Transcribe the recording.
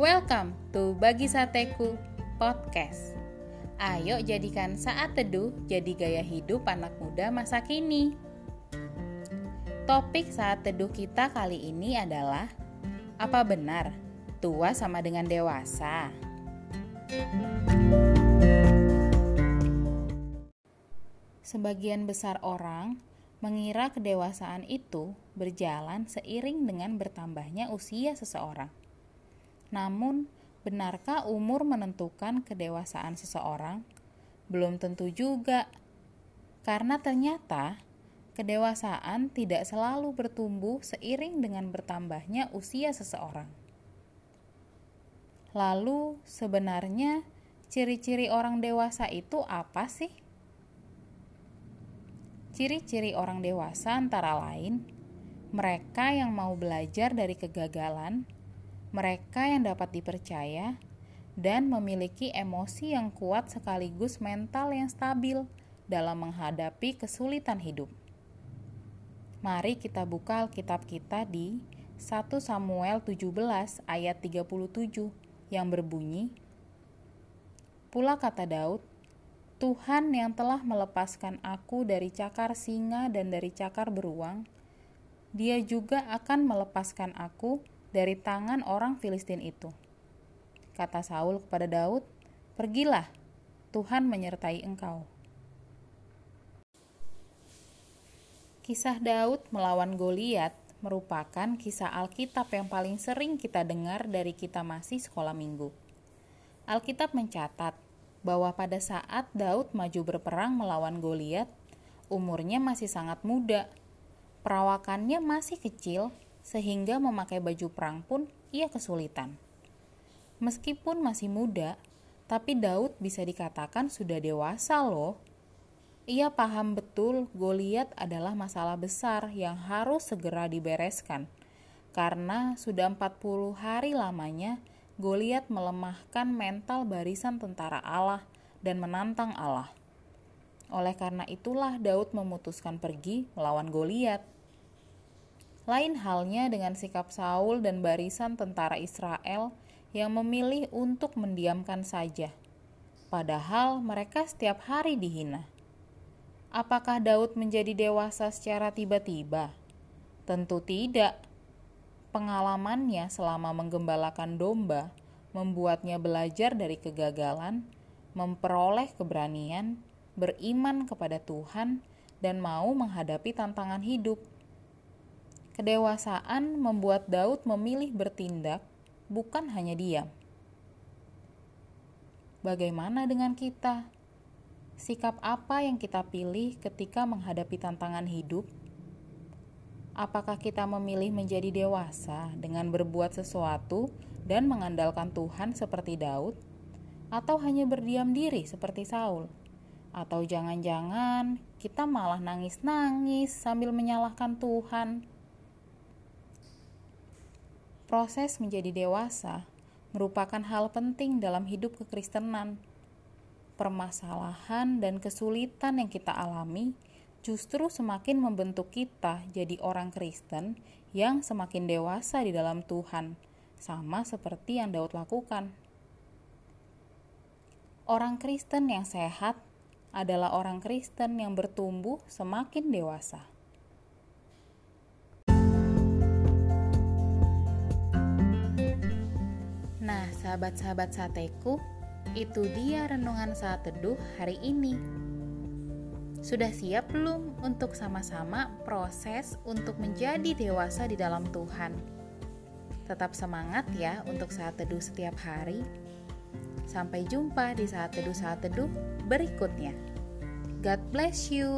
Welcome to Bagi Sateku Podcast. Ayo jadikan saat teduh jadi gaya hidup anak muda masa kini. Topik saat teduh kita kali ini adalah apa benar tua sama dengan dewasa? Sebagian besar orang mengira kedewasaan itu berjalan seiring dengan bertambahnya usia seseorang. Namun, benarkah umur menentukan kedewasaan seseorang? Belum tentu juga, karena ternyata kedewasaan tidak selalu bertumbuh seiring dengan bertambahnya usia seseorang. Lalu, sebenarnya ciri-ciri orang dewasa itu apa sih? Ciri-ciri orang dewasa antara lain mereka yang mau belajar dari kegagalan, mereka yang dapat dipercaya, dan memiliki emosi yang kuat sekaligus mental yang stabil dalam menghadapi kesulitan hidup. Mari kita buka Alkitab kita di 1 Samuel 17 ayat 37 yang berbunyi, Pula kata Daud, Tuhan yang telah melepaskan aku dari cakar singa dan dari cakar beruang, Dia juga akan melepaskan aku dari tangan orang Filistin itu. Kata Saul kepada Daud, "Pergilah, Tuhan menyertai engkau." Kisah Daud melawan Goliat merupakan kisah Alkitab yang paling sering kita dengar dari kita masih sekolah minggu. Alkitab mencatat bahwa pada saat Daud maju berperang melawan Goliat, umurnya masih sangat muda. Perawakannya masih kecil sehingga memakai baju perang pun ia kesulitan. Meskipun masih muda, tapi Daud bisa dikatakan sudah dewasa loh. Ia paham betul Goliat adalah masalah besar yang harus segera dibereskan. Karena sudah 40 hari lamanya Goliat melemahkan mental barisan tentara Allah dan menantang Allah. Oleh karena itulah Daud memutuskan pergi melawan Goliat. Lain halnya dengan sikap Saul dan barisan tentara Israel yang memilih untuk mendiamkan saja, padahal mereka setiap hari dihina. Apakah Daud menjadi dewasa secara tiba-tiba? Tentu tidak Pengalamannya selama menggembalakan domba membuatnya belajar dari kegagalan, memperoleh keberanian, beriman kepada Tuhan, dan mau menghadapi tantangan hidup. Kedewasaan membuat Daud memilih bertindak, bukan hanya diam. Bagaimana dengan kita? Sikap apa yang kita pilih ketika menghadapi tantangan hidup? Apakah kita memilih menjadi dewasa dengan berbuat sesuatu dan mengandalkan Tuhan seperti Daud, atau hanya berdiam diri seperti Saul? Atau jangan-jangan kita malah nangis-nangis sambil menyalahkan Tuhan? Proses menjadi dewasa merupakan hal penting dalam hidup kekristenan. Permasalahan dan kesulitan yang kita alami justru semakin membentuk kita jadi orang Kristen yang semakin dewasa di dalam Tuhan, sama seperti yang Daud lakukan. Orang Kristen yang sehat adalah orang Kristen yang bertumbuh semakin dewasa. Sahabat-sahabat sateku, itu dia renungan saat teduh hari ini. Sudah siap belum untuk sama-sama proses untuk menjadi dewasa di dalam Tuhan? Tetap semangat ya untuk saat teduh setiap hari. Sampai jumpa di saat teduh-saat teduh berikutnya. God bless you.